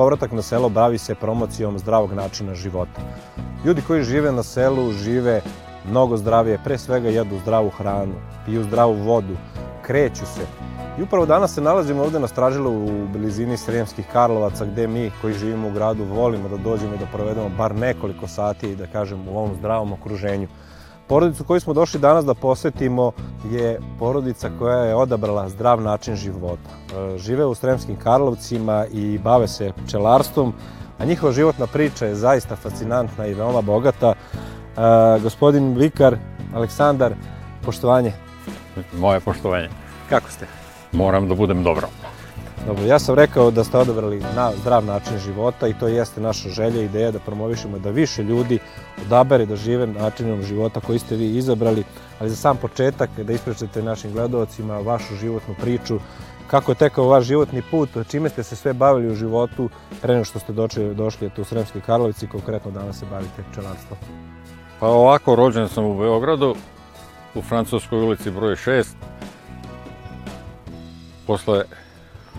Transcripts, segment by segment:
Povratak na selo bavi se promocijom zdravog načina života. Ljudi koji žive na selu žive mnogo zdravije, pre svega jedu zdravu hranu, piju zdravu vodu, kreću se. I upravo danas se nalazimo ovde na Stražilu u blizini Sremskih Karlovaca gde mi koji živimo u gradu volimo da dođemo i da provedemo bar nekoliko sati i da kažem u ovom zdravom okruženju. Porodicu koju smo došli danas da posetimo je porodica koja je odabrala zdrav način života. E, žive u Sremskim Karlovcima i bave se pčelarstvom, a njihova životna priča je zaista fascinantna i veoma bogata. E, gospodin Vikar, Aleksandar, poštovanje. Moje poštovanje. Kako ste? Moram da budem dobro. Dobro, ja sam rekao da ste odabrali na zdrav način života i to jeste naša želja i ideja da promovišemo da više ljudi odabere da žive načinom života koji ste vi izabrali, ali za sam početak da ispričate našim gledalcima vašu životnu priču, kako je tekao vaš životni put, čime ste se sve bavili u životu pre nego što ste došli, došli tu u Sremskoj Karlovici, konkretno danas se bavite pčelarstvom. Pa ovako, rođen sam u Beogradu, u Francuskoj ulici broj 6. Posle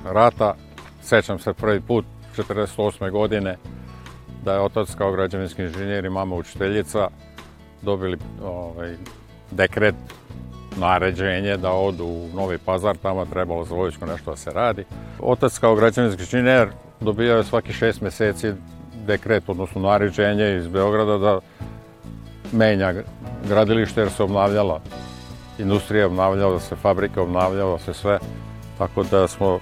rata. Sećam se prvi put 48. godine da je otac kao građevinski inženjer i mama učiteljica dobili ovaj, dekret naređenje da odu u Novi Pazar, tamo trebalo za vojsku nešto da se radi. Otac kao građevinski inženjer dobijao je svaki šest meseci dekret, odnosno naređenje iz Beograda da menja gradilište jer se obnavljala industrija obnavljala se, fabrika obnavljala se sve, tako da smo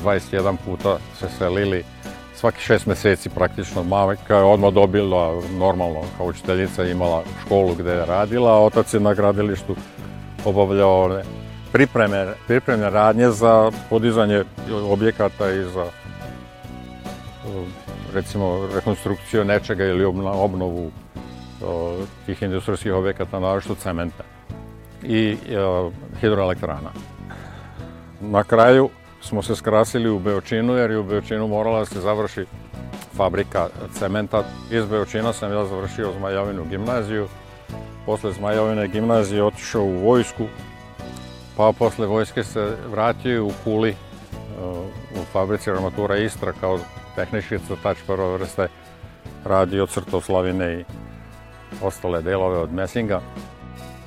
21 puta se selili svaki šest meseci praktično majka je odmah dobila normalno kao učiteljica imala školu gde je radila, a otac je na gradilištu obavljao pripreme, pripremne radnje za podizanje objekata i za recimo rekonstrukciju nečega ili obnovu tih industrijskih objekata, naročito cementa i hidroelektrana. Na kraju, smo se skrasili u Beočinu, jer je u Beočinu morala da se završi fabrika cementa. Iz Beočina sam ja završio Zmajovinu gimnaziju. Posle Zmajovine gimnazije otišao u vojsku, pa posle vojske se vratio u Kuli, e, u fabrici Armatura Istra kao tehnički crtač prve vrste radi od slavine i ostale delove od mesinga.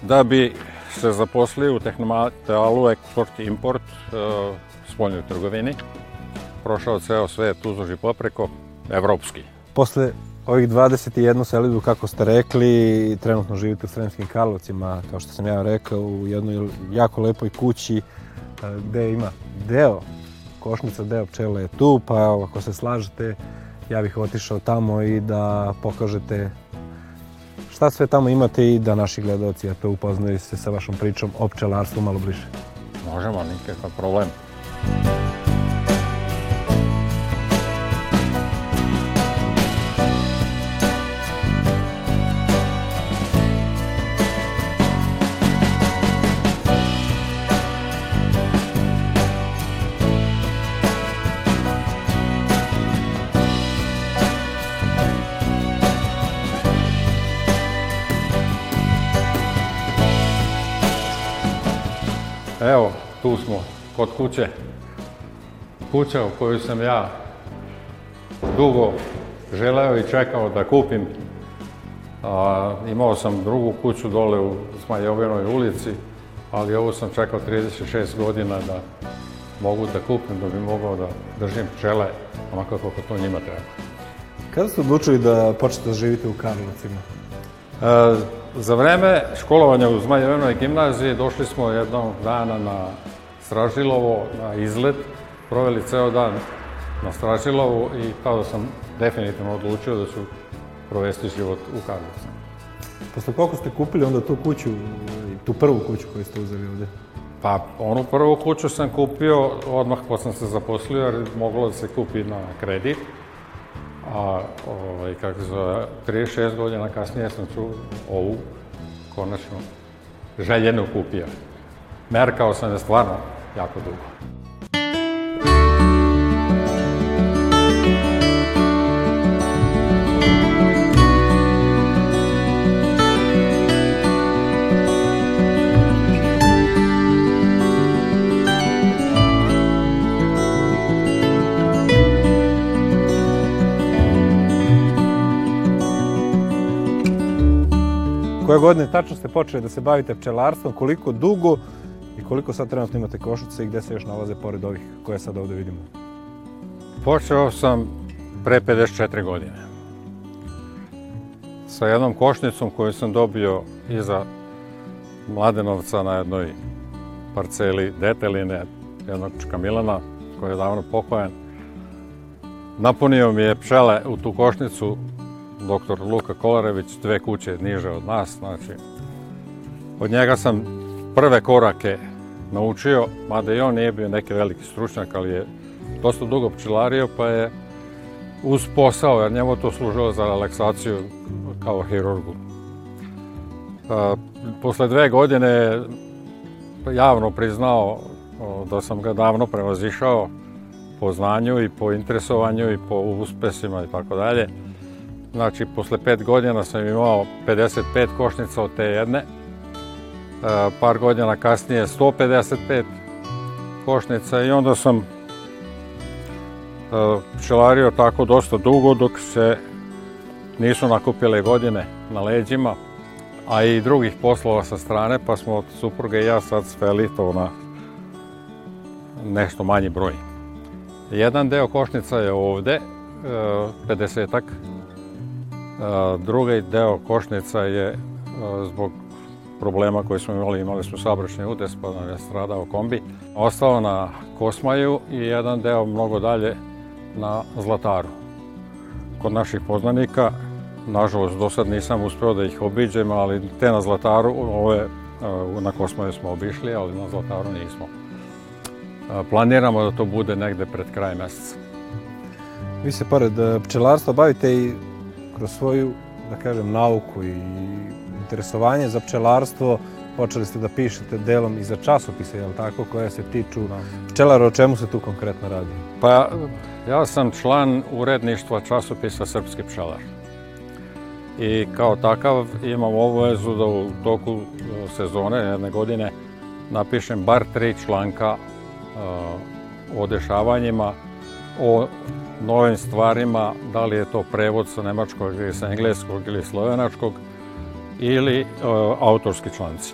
Da bi se zaposlio u Tehnimatalu Export Import, e, spoljnoj trgovini. Prošao ceo svet uzduž i popreko, evropski. Posle ovih 21 selidbu, kako ste rekli, trenutno živite u Sremskim Karlovcima, kao što sam ja rekao, u jednoj jako lepoj kući e, gde ima deo košnica, deo pčela je tu, pa ako se slažete, ja bih otišao tamo i da pokažete šta sve tamo imate i da naši gledalci eto upoznaju se sa vašom pričom o pčelarstvu malo bliže. Možemo, nikakav problem. É tu smo. kod kuće. Kuća u kojoj sam ja dugo želeo i čekao da kupim. A, imao sam drugu kuću dole u Smajovinoj ulici, ali ovo sam čekao 36 godina da mogu da kupim, da bi mogao da držim pčele, onako kako to njima treba. Kada ste odlučili da počnete da živite u Karlovcima? E, za vreme školovanja u Zmajevenoj gimnaziji došli smo jednog dana na Stražilovo na izlet, proveli ceo dan na Stražilovu i tada sam definitivno odlučio da ću provesti život u Karlovcu. Posle koliko ste kupili onda tu kuću, tu prvu kuću koju ste uzeli ovde? Pa, onu prvu kuću sam kupio odmah ko sam se zaposlio, jer moglo da se kupi na kredit. A, ovaj, kako se zove, 36 godina kasnije sam tu ovu, konačno, željenu kupio. Merkao sam je stvarno jako dugo. Koje godine tačno ste počeli da se bavite pčelarstvom, koliko dugo I koliko sad trenutno imate košuce i gde se još nalaze pored ovih koje sad ovde vidimo? Počeo sam pre 54 godine. Sa jednom košnicom koju sam dobio iza Mladenovca na jednoj parceli deteline jednog čka Milana, koji je davno pokojen. Napunio mi je pčele u tu košnicu doktor Luka Kolarević, dve kuće niže od nas, znači od njega sam prve korake naučio, mada i on nije bio neki veliki stručnjak, ali je dosta dugo pčelario, pa je uz posao, jer njemu to služilo za relaksaciju kao hirurgu. A, e, posle dve godine javno priznao da sam ga davno prevazišao po znanju i po interesovanju i po uspesima i tako dalje. Znači, posle pet godina sam imao 55 košnica od te jedne, E, par godina kasnije 155 košnica i onda sam e, pčelario tako dosta dugo dok se nisu nakupile godine na leđima, a i drugih poslova sa strane, pa smo od supruge i ja sad sveli to na nešto manji broj. Jedan deo košnica je ovde, 50-ak, e, drugi deo košnica je zbog problema koje smo imali, imali smo saobraćni udes, pa nam je stradao kombi. Ostao na Kosmaju i jedan deo mnogo dalje na Zlataru. Kod naših poznanika, nažalost, do sad nisam uspeo da ih obiđem, ali te na Zlataru, ove e, na Kosmaju smo obišli, ali na Zlataru nismo. E, planiramo da to bude negde pred kraj meseca. Vi se pored e, pčelarstva bavite i kroz svoju, da kažem, nauku i interesovanje za pčelarstvo, počeli ste da pišete delom i za časopise, jel tako, koje se tiču da. pčelara, o čemu se tu konkretno radi? Pa, ja sam član uredništva časopisa Srpski pčelar. I kao takav imam obavezu da u toku e, sezone, jedne godine, napišem bar tri članka uh, o dešavanjima, o novim stvarima, da li je to prevod sa nemačkog ili sa engleskog ili slovenačkog, ili o, e, autorski članci.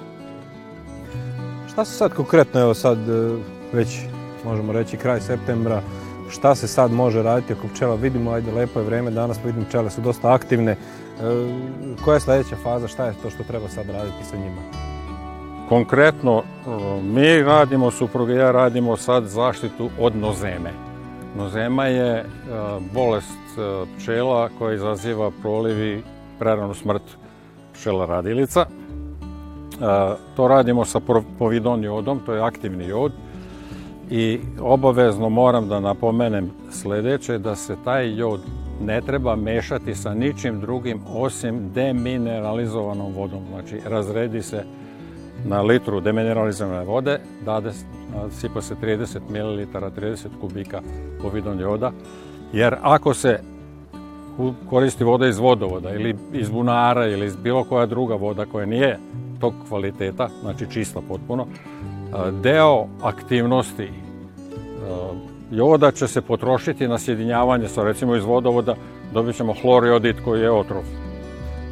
Šta se sad konkretno, evo sad e, već možemo reći kraj septembra, šta se sad može raditi oko pčela? Vidimo, ajde, lepo je vreme, danas vidim pčele su dosta aktivne. E, koja je sledeća faza, šta je to što treba sad raditi sa njima? Konkretno, e, mi radimo, supruga ja radimo sad zaštitu od nozeme. Nozema je bolest pčela koja izaziva prolivi preranu smrt pčela radilica. E, to radimo sa povidon jodom, to je aktivni jod. I obavezno moram da napomenem sledeće, da se taj jod ne treba mešati sa ničim drugim osim demineralizovanom vodom. Znači, razredi se na litru demineralizovane vode, dade, sipa se 30 ml, 30 kubika povidon joda, jer ako se koristi voda iz vodovoda ili iz bunara ili iz bilo koja druga voda koja nije tog kvaliteta, znači čista potpuno, deo aktivnosti joda će se potrošiti na sjedinjavanje sa recimo iz vodovoda, dobit ćemo hloriodit koji je otrov.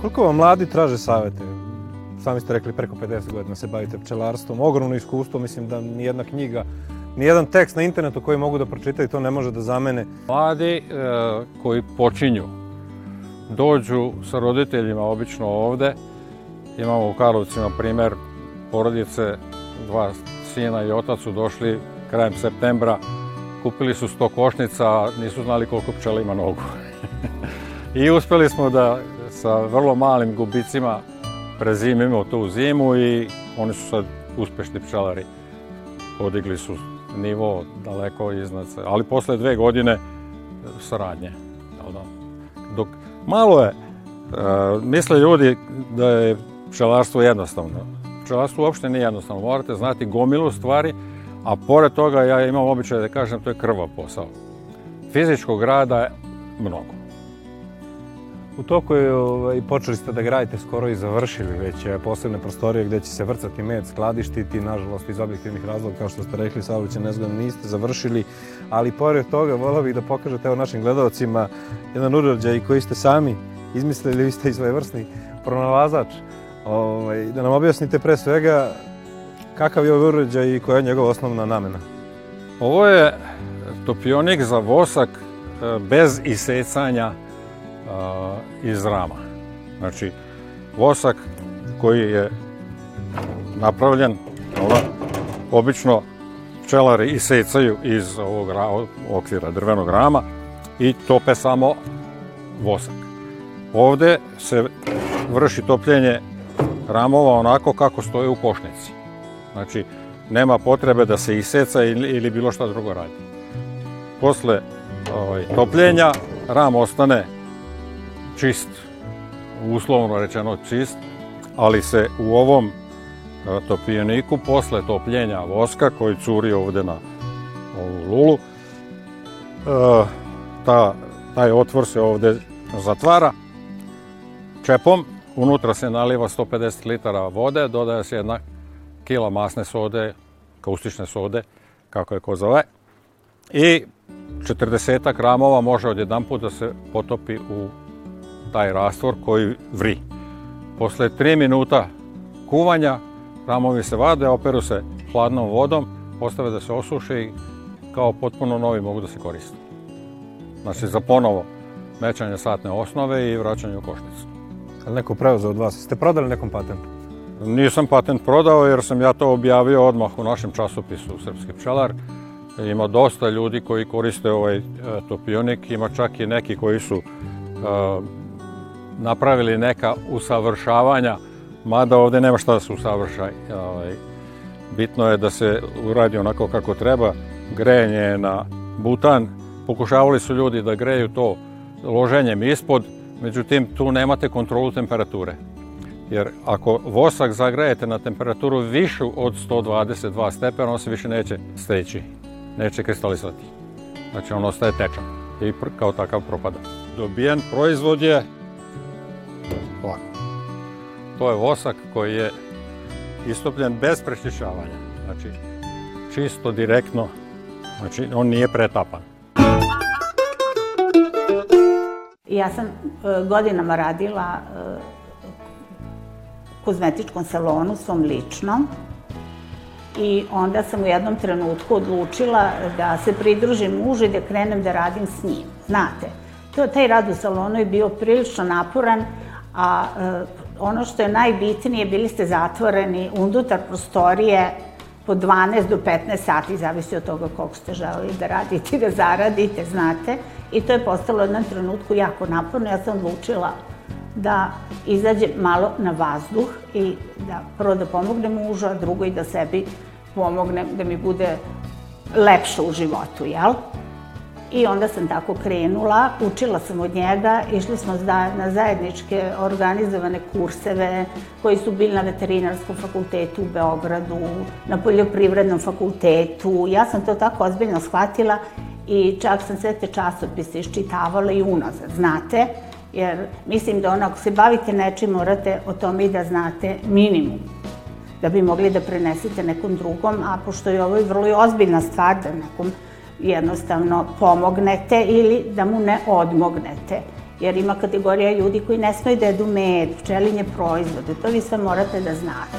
Koliko vam mladi traže savete? Sami ste rekli preko 50 godina se bavite pčelarstvom, ogromno iskustvo, mislim da nijedna knjiga nijedan tekst na internetu koji mogu da pročitaju, to ne može da zamene. Mladi e, koji počinju dođu sa roditeljima obično ovde. Imamo u Karlovcima primer porodice, dva sina i otac su došli krajem septembra, kupili su sto košnica, nisu znali koliko pčela ima nogu. I uspeli smo da sa vrlo malim gubicima prezimimo tu zimu i oni su sad uspešni pčelari. Podigli su nivo daleko iznad Ali posle dve godine saradnje. Da? Dok Malo je. Uh, misle ljudi da je pčelarstvo jednostavno. Pčelarstvo uopšte nije jednostavno. Morate znati gomilu stvari, a pored toga ja imam običaj da kažem to je krva posao. Fizičkog rada je mnogo. U toku je ovaj, počeli ste da gradite skoro i završili već eh, posebne prostorije gde će se vrcati med, skladištiti, nažalost iz objektivnih razloga, kao što ste rekli, saobraćaj nezgodan niste završili, ali pored toga volao bih da pokažete evo našim gledalcima jedan uređaj koji ste sami izmislili, vi ste i svojevrsni pronalazač. Ovaj, da nam objasnite pre svega kakav je ovaj uređaj i koja je njegova osnovna namena? Ovo je topionik za vosak eh, bez isecanja iz rama. Znači, vosak koji je napravljen, ova, obično pčelari isecaju iz ovog ra, okvira drvenog rama i tope samo vosak. Ovde se vrši topljenje ramova onako kako stoje u košnici. Znači, nema potrebe da se iseca ili, ili bilo šta drugo radi. Posle ovaj, topljenja ram ostane čist, uslovno rečeno čist, ali se u ovom e, topijeniku posle topljenja voska koji curi ovde na ovu lulu, e, ta, taj otvor se ovde zatvara čepom, unutra se naliva 150 litara vode, dodaje se jedna kila masne sode, kaustične sode, kako je ko zove, i 40 gramova može odjedan put da se potopi u taj rastvor koji vri. Posle 3 minuta kuvanja ramovi se vade, operu se hladnom vodom, postave da se osuše i kao potpuno novi mogu da se koriste. Znači za ponovo mećanje satne osnove i vraćanje u košnicu. Ali neko preuzeo od vas, ste prodali nekom patent? Nisam patent prodao jer sam ja to objavio odmah u našem časopisu Srpski pčelar. Ima dosta ljudi koji koriste ovaj e, topionik, ima čak i neki koji su e, napravili neka usavršavanja, mada ovde nema šta da se usavrša. Ovaj. Bitno je da se uradi onako kako treba, grejanje na butan. Pokušavali su ljudi da greju to loženjem ispod, međutim tu nemate kontrolu temperature. Jer ako vosak zagrejete na temperaturu višu od 122 stepena, on se više neće steći, neće kristalisati. Znači on ostaje tečan i kao takav propada. Dobijen proizvod je Ovako. To je vosak koji je istopljen bez prečišćavanja. Znači, čisto, direktno, znači on nije pretapan. Ja sam e, godinama radila e, u kozmetičkom salonu, svom ličnom, i onda sam u jednom trenutku odlučila da se pridružim mužu i da krenem da radim s njim. Znate, to, taj rad u salonu je bio prilično naporan, a e, ono što je najbitnije, bili ste zatvoreni unutar prostorije po 12 do 15 sati, zavisi od toga koliko ste želeli da radite da zaradite, znate. I to je postalo u jednom trenutku jako naporno. Ja sam odlučila da izađem malo na vazduh i da prvo da pomognem mužu, a drugo i da sebi pomognem da mi bude lepše u životu, jel? I onda sam tako krenula, učila sam od njega, išli smo na zajedničke organizovane kurseve koji su bili na veterinarskom fakultetu u Beogradu, na poljoprivrednom fakultetu. Ja sam to tako ozbiljno shvatila i čak sam sve te časopise iščitavala i unazad, znate? Jer mislim da ono, ako se bavite nečim, morate o tome i da znate minimum da bi mogli da prenesete nekom drugom, a pošto je ovo vrlo ozbiljna stvar da nekom jednostavno pomognete ili da mu ne odmognete. Jer ima kategorija ljudi koji ne smeju da jedu med, pčelinje proizvode, to vi sve morate da znate.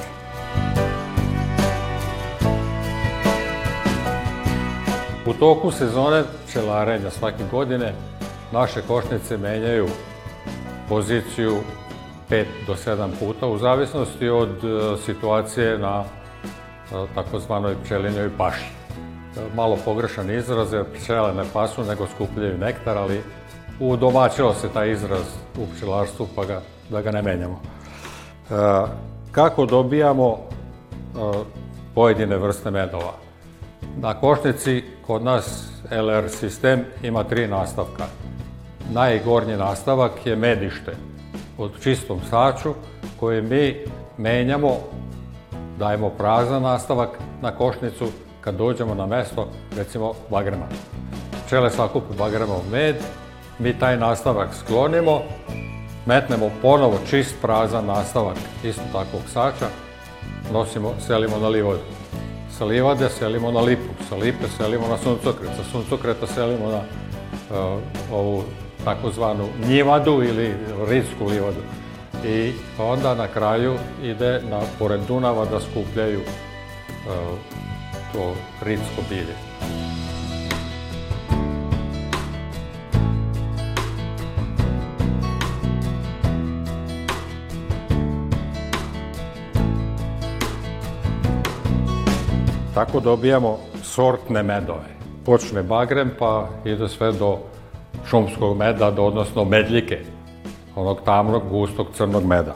U toku sezone pčelarenja da svake godine naše košnice menjaju poziciju 5 do 7 puta u zavisnosti od e, situacije na e, takozvanoj pčelinjoj paši. E, malo pogrešan izraz jer pčele ne pasu nego skupljaju nektar, ali udomačilo se taj izraz u pčelarstvu pa ga, da ga ne menjamo. E, kako dobijamo e, pojedine vrste medova? Na košnici kod nas LR sistem ima tri nastavka. Najgornji nastavak je medište od čistom saču koji mi menjamo, dajemo prazan nastavak na košnicu kad dođemo na mesto, recimo bagrema. Pčele sakupe bagremov med, mi taj nastavak sklonimo, metnemo ponovo čist prazan nastavak isto takvog sača, nosimo, selimo na livadu. Sa livade selimo na lipu, sa lipe selimo na suncokret, sa suncokreta selimo na uh, ovu takozvanu njivadu ili ridsku livadu. I onda na kraju ide na, pored Dunava da skupljaju uh, to ritsko bilje. Tako dobijamo sortne medove. Počne bagrem pa ide sve do šumskog meda, do, odnosno medljike, onog tamnog, gustog, crnog meda.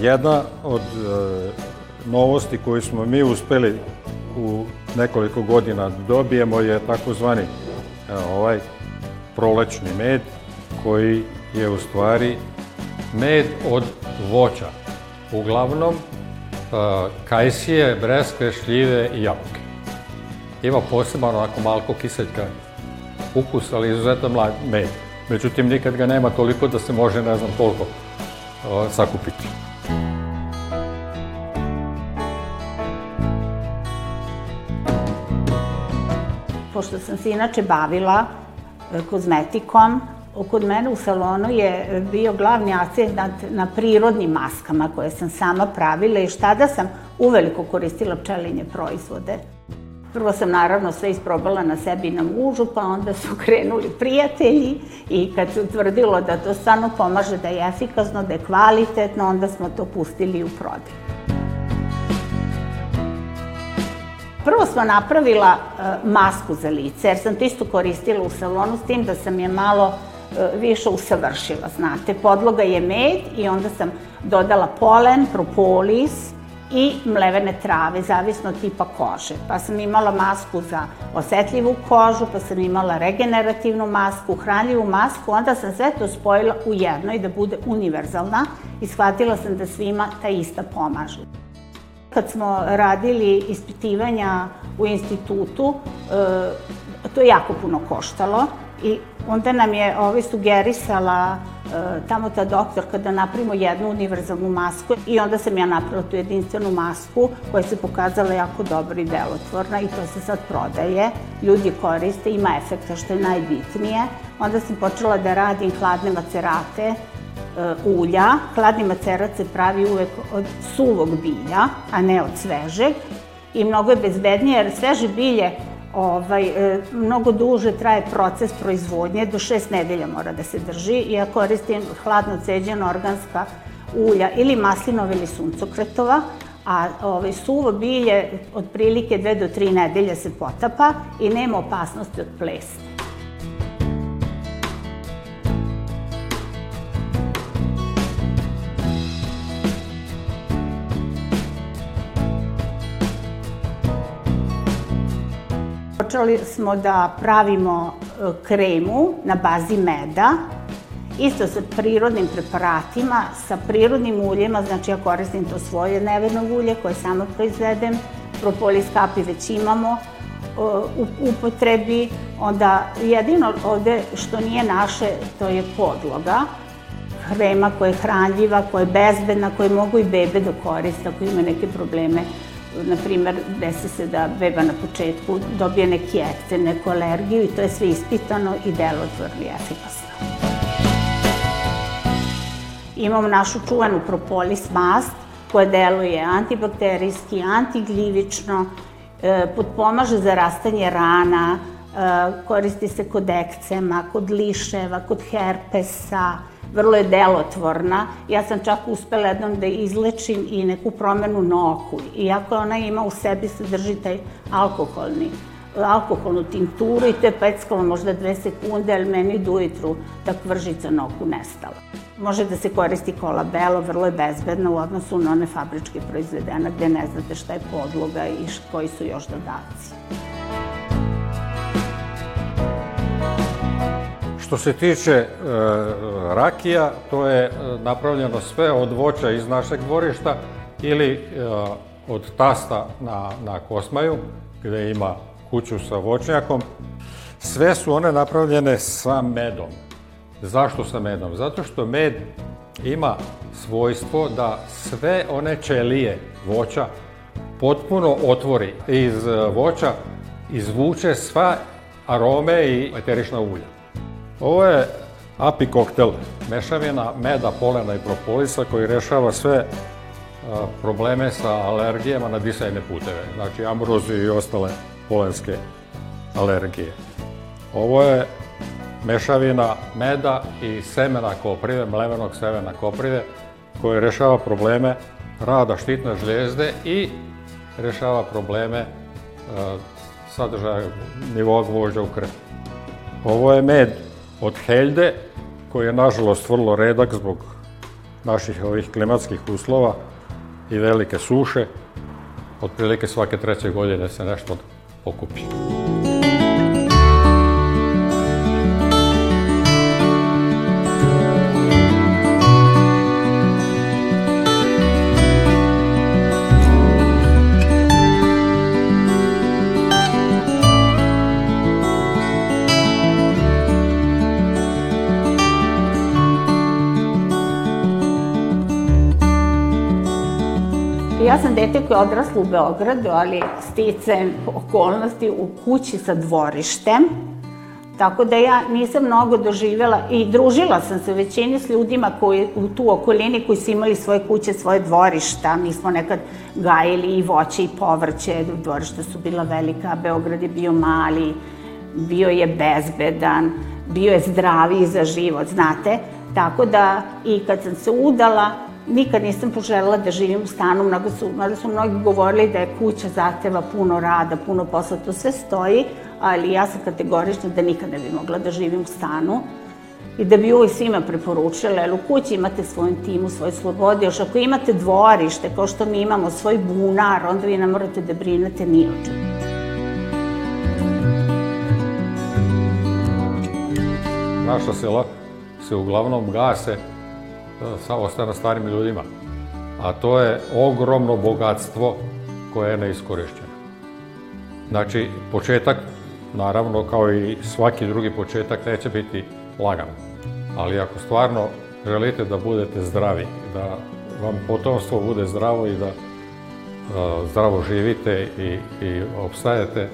Jedna od e, novosti koju smo mi uspeli u nekoliko godina da dobijemo je takozvani e, ovaj prolećni med koji je u stvari med od voća. Uglavnom e, kajsije, breskve, šljive i jabuke. Ima poseban onako malko kiseljka ukus, ali izuzetno mlad med. Međutim, nikad ga nema toliko da se može ne znam toliko e, sakupiti. pošto sam se inače bavila e, kozmetikom, kod mene u salonu je bio glavni akcent na, prirodnim maskama koje sam sama pravila i šta da sam uveliko koristila pčelinje proizvode. Prvo sam naravno sve isprobala na sebi i na mužu, pa onda su krenuli prijatelji i kad se utvrdilo da to stvarno pomaže, da je efikasno, da je kvalitetno, onda smo to pustili u prodaju. Prvo sam napravila e, masku za lice, jer sam to isto koristila u salonu, s tim da sam je malo e, više usavršila, znate. Podloga je med i onda sam dodala polen, propolis i mlevene trave, zavisno od tipa kože. Pa sam imala masku za osetljivu kožu, pa sam imala regenerativnu masku, hranljivu masku, onda sam sve to spojila u jedno i da bude univerzalna i shvatila sam da svima ta ista pomaže. Kad smo radili ispitivanja u institutu, e, to je jako puno koštalo i onda nam je ovaj sugerisala e, tamo ta doktorka da napravimo jednu univerzalnu masku i onda sam ja napravila tu jedinstvenu masku koja se pokazala jako dobro i delotvorna i to se sad prodaje, ljudi koriste, ima efekta što je najbitnije. Onda sam počela da radim hladne macerate Eh, ulja. Hladni macerac se pravi uvek od suvog bilja, a ne od svežeg. I mnogo je bezbednije jer sveže bilje ovaj, eh, mnogo duže traje proces proizvodnje, do šest nedelja mora da se drži. Ja koristim hladno ceđeno organska ulja ili maslinova ili suncokretova, a ovaj, suvo bilje otprilike dve do tri nedelje se potapa i nema opasnosti od plesna. počeli smo da pravimo e, kremu na bazi meda, isto sa prirodnim preparatima, sa prirodnim uljima, znači ja koristim to svoje nevedno ulje koje samo proizvedem, propolis kapi već imamo e, u upotrebi, onda jedino ovde što nije naše to je podloga, krema koja je hranljiva, koja je bezbedna, koju mogu i bebe da koriste ako imaju neke probleme na primer, desi se da beba na početku dobije neki ekcen, neku alergiju i to je sve ispitano i delotvorno i efikasno. Imamo našu čuvanu propolis mast koja deluje antibakterijski, antigljivično, e, za zarastanje rana, e, koristi se kod ekcema, kod liševa, kod herpesa, vrlo je delotvorna. Ja sam čak uspela jednom da izlečim i neku promenu na oku. Iako ona ima u sebi, sadrži taj alkoholni alkoholnu tinturu i to je peckalo možda dve sekunde, ali meni do ujutru ta kvržica na oku nestala. Može da se koristi kola belo, vrlo je bezbedna u odnosu na one fabričke proizvedena gde ne znate šta je podloga i koji su još dodaci. Što se tiče e, rakija, to je e, napravljeno sve od voća iz našeg dvorišta ili e, od tasta na, na Kosmaju, gde ima kuću sa voćnjakom. Sve su one napravljene sa medom. Zašto sa medom? Zato što med ima svojstvo da sve one čelije voća potpuno otvori iz e, voća, izvuče sva arome i eterična ulja. Ovo je api koktel, mešavina meda, polena i propolisa koji rešava sve probleme sa alergijama na disajne puteve, znači ambroziju i ostale polenske alergije. Ovo je mešavina meda i semena koprive, mlevenog semena koprive, koje rešava probleme rada štitne žljezde i rešava probleme sadržaja nivoa gvožđa u krvi. Ovo je med od Helde, koji je nažalost vrlo redak zbog naših ovih klimatskih uslova i velike suše, otprilike svake treće godine se nešto pokupi. sam dete koje je odraslo u Beogradu, ali stice okolnosti u kući sa dvorištem. Tako da ja nisam mnogo doživjela i družila sam se u većini s ljudima koji u tu okolini koji su imali svoje kuće, svoje dvorišta. Mi smo nekad gajili i voće i povrće, dvorišta su bila velika, Beograd je bio mali, bio je bezbedan, bio je zdraviji za život, znate. Tako da i kad sam se udala, nikad nisam poželjela da živim u stanu, mnogo su, mada su mnogi govorili da je kuća zahteva puno rada, puno posla, to sve stoji, ali ja sam kategorična da nikad ne bih mogla da živim u stanu i da bi uvijek svima preporučila, jer u kući imate svoju intimu, svoju slobodu, još ako imate dvorište, kao što mi imamo svoj bunar, onda vi ne morate da brinete ni o čemu. Naša sela se uglavnom gase sa ostane starim ljudima. A to je ogromno bogatstvo koje je neiskorišćeno. Znači, početak, naravno, kao i svaki drugi početak, neće biti lagan. Ali ako stvarno želite da budete zdravi, da vam potomstvo bude zdravo i da e, zdravo živite i, i opstajete, e,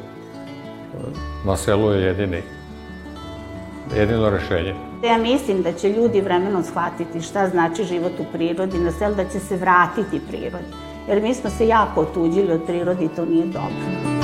na selu je jedini jedino rešenje. E, ja mislim da će ljudi vremenom shvatiti šta znači život u prirodi, na selu da će se vratiti prirodi. Jer mi smo se jako otuđili od prirodi i to nije dobro.